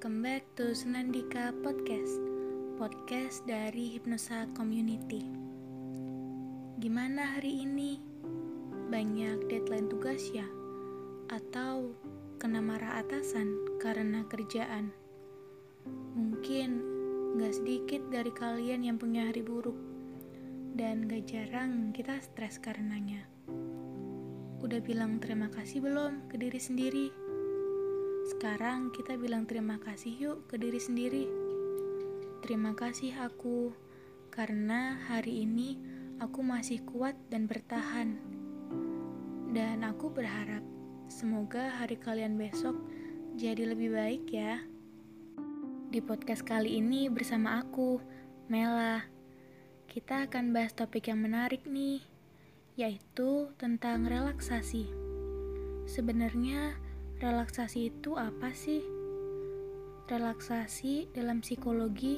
Welcome back to Senandika Podcast Podcast dari Hipnosa Community Gimana hari ini? Banyak deadline tugas ya? Atau kena marah atasan karena kerjaan? Mungkin gak sedikit dari kalian yang punya hari buruk Dan gak jarang kita stres karenanya Udah bilang terima kasih belum ke diri sendiri? Sekarang kita bilang terima kasih yuk ke diri sendiri. Terima kasih aku, karena hari ini aku masih kuat dan bertahan. Dan aku berharap semoga hari kalian besok jadi lebih baik ya. Di podcast kali ini bersama aku, Mela. Kita akan bahas topik yang menarik nih, yaitu tentang relaksasi. Sebenarnya, Relaksasi itu apa sih? Relaksasi dalam psikologi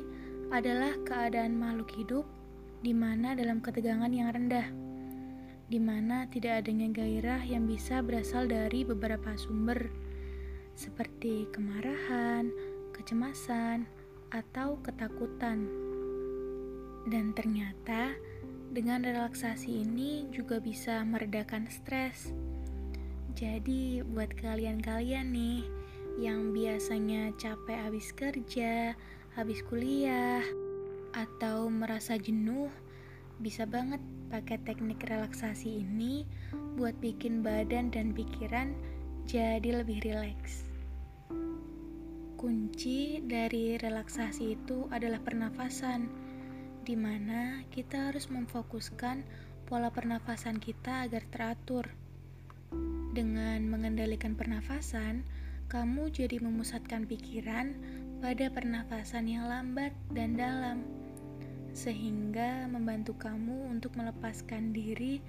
adalah keadaan makhluk hidup di mana dalam ketegangan yang rendah, di mana tidak adanya gairah yang bisa berasal dari beberapa sumber, seperti kemarahan, kecemasan, atau ketakutan. Dan ternyata, dengan relaksasi ini juga bisa meredakan stres jadi buat kalian-kalian nih yang biasanya capek habis kerja, habis kuliah, atau merasa jenuh, bisa banget pakai teknik relaksasi ini buat bikin badan dan pikiran jadi lebih rileks. Kunci dari relaksasi itu adalah pernafasan, di mana kita harus memfokuskan pola pernafasan kita agar teratur dengan mengendalikan pernafasan, kamu jadi memusatkan pikiran pada pernafasan yang lambat dan dalam, sehingga membantu kamu untuk melepaskan diri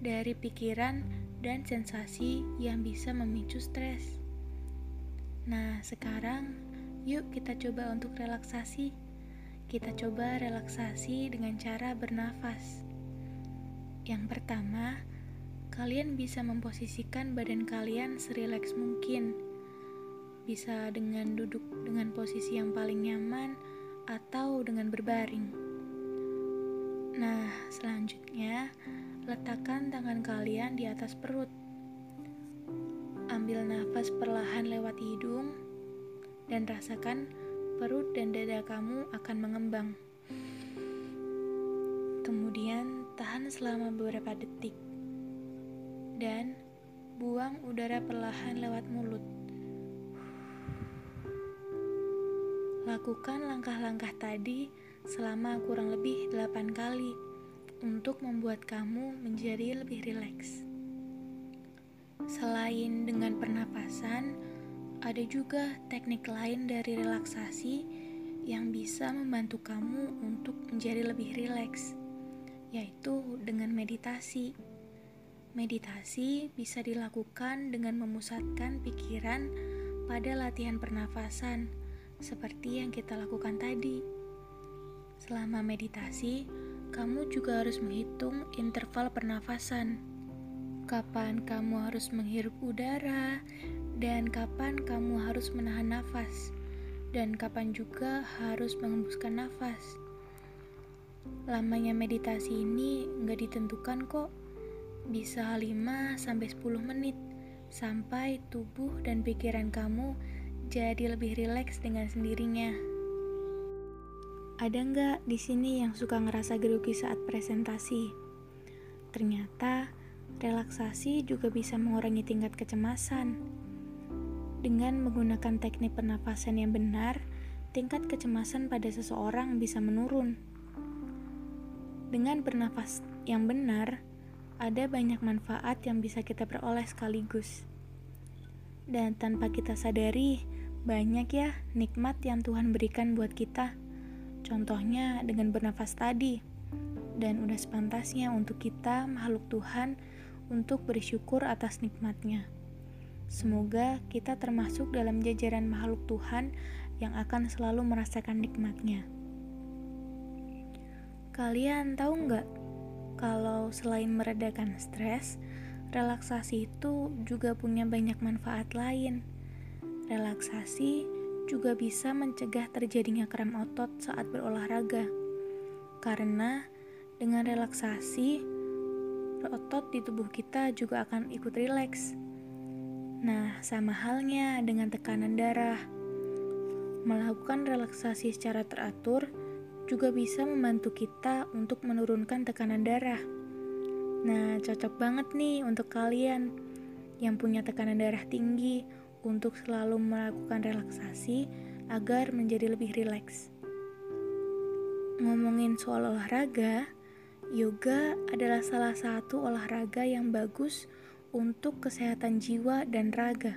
dari pikiran dan sensasi yang bisa memicu stres. Nah, sekarang yuk kita coba untuk relaksasi. Kita coba relaksasi dengan cara bernafas. Yang pertama, kalian bisa memposisikan badan kalian serileks mungkin. Bisa dengan duduk dengan posisi yang paling nyaman atau dengan berbaring. Nah, selanjutnya letakkan tangan kalian di atas perut. Ambil nafas perlahan lewat hidung dan rasakan perut dan dada kamu akan mengembang. Kemudian tahan selama beberapa detik dan buang udara perlahan lewat mulut. Lakukan langkah-langkah tadi selama kurang lebih 8 kali untuk membuat kamu menjadi lebih rileks. Selain dengan pernapasan, ada juga teknik lain dari relaksasi yang bisa membantu kamu untuk menjadi lebih rileks, yaitu dengan meditasi. Meditasi bisa dilakukan dengan memusatkan pikiran pada latihan pernafasan, seperti yang kita lakukan tadi. Selama meditasi, kamu juga harus menghitung interval pernafasan. Kapan kamu harus menghirup udara, dan kapan kamu harus menahan nafas, dan kapan juga harus mengembuskan nafas. Lamanya meditasi ini nggak ditentukan kok bisa 5 sampai 10 menit sampai tubuh dan pikiran kamu jadi lebih rileks dengan sendirinya. Ada nggak di sini yang suka ngerasa grogi saat presentasi? Ternyata relaksasi juga bisa mengurangi tingkat kecemasan. Dengan menggunakan teknik pernafasan yang benar, tingkat kecemasan pada seseorang bisa menurun. Dengan bernafas yang benar, ada banyak manfaat yang bisa kita peroleh sekaligus. Dan tanpa kita sadari, banyak ya nikmat yang Tuhan berikan buat kita. Contohnya dengan bernafas tadi. Dan udah sepantasnya untuk kita, makhluk Tuhan, untuk bersyukur atas nikmatnya. Semoga kita termasuk dalam jajaran makhluk Tuhan yang akan selalu merasakan nikmatnya. Kalian tahu nggak kalau selain meredakan stres, relaksasi itu juga punya banyak manfaat lain. Relaksasi juga bisa mencegah terjadinya kram otot saat berolahraga. Karena dengan relaksasi, otot di tubuh kita juga akan ikut rileks. Nah, sama halnya dengan tekanan darah. Melakukan relaksasi secara teratur juga bisa membantu kita untuk menurunkan tekanan darah. Nah, cocok banget nih untuk kalian yang punya tekanan darah tinggi untuk selalu melakukan relaksasi agar menjadi lebih rileks. Ngomongin soal olahraga, yoga adalah salah satu olahraga yang bagus untuk kesehatan jiwa dan raga.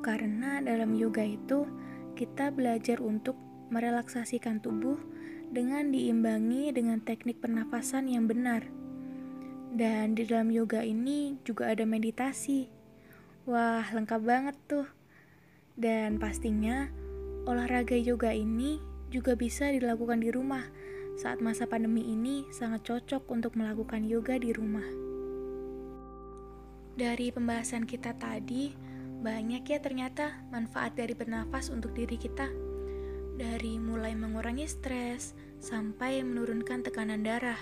Karena dalam yoga itu kita belajar untuk merelaksasikan tubuh dengan diimbangi dengan teknik pernafasan yang benar dan di dalam yoga ini juga ada meditasi. Wah, lengkap banget tuh. Dan pastinya olahraga yoga ini juga bisa dilakukan di rumah. Saat masa pandemi ini sangat cocok untuk melakukan yoga di rumah. Dari pembahasan kita tadi, banyak ya ternyata manfaat dari bernafas untuk diri kita. Dari mulai mengurangi stres sampai menurunkan tekanan darah.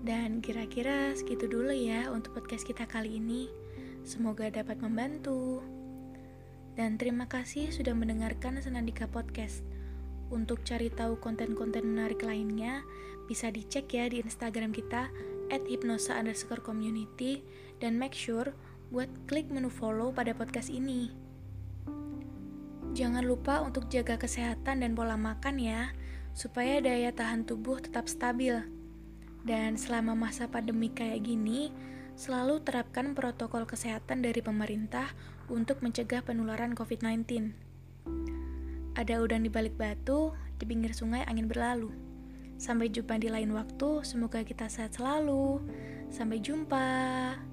Dan kira-kira segitu dulu ya untuk podcast kita kali ini. Semoga dapat membantu. Dan terima kasih sudah mendengarkan Senandika Podcast. Untuk cari tahu konten-konten menarik lainnya, bisa dicek ya di Instagram kita at hipnosa underscore community dan make sure buat klik menu follow pada podcast ini. Jangan lupa untuk jaga kesehatan dan pola makan ya, supaya daya tahan tubuh tetap stabil. Dan selama masa pandemi kayak gini, selalu terapkan protokol kesehatan dari pemerintah untuk mencegah penularan COVID-19. Ada udang di balik batu, di pinggir sungai angin berlalu. Sampai jumpa di lain waktu, semoga kita sehat selalu. Sampai jumpa.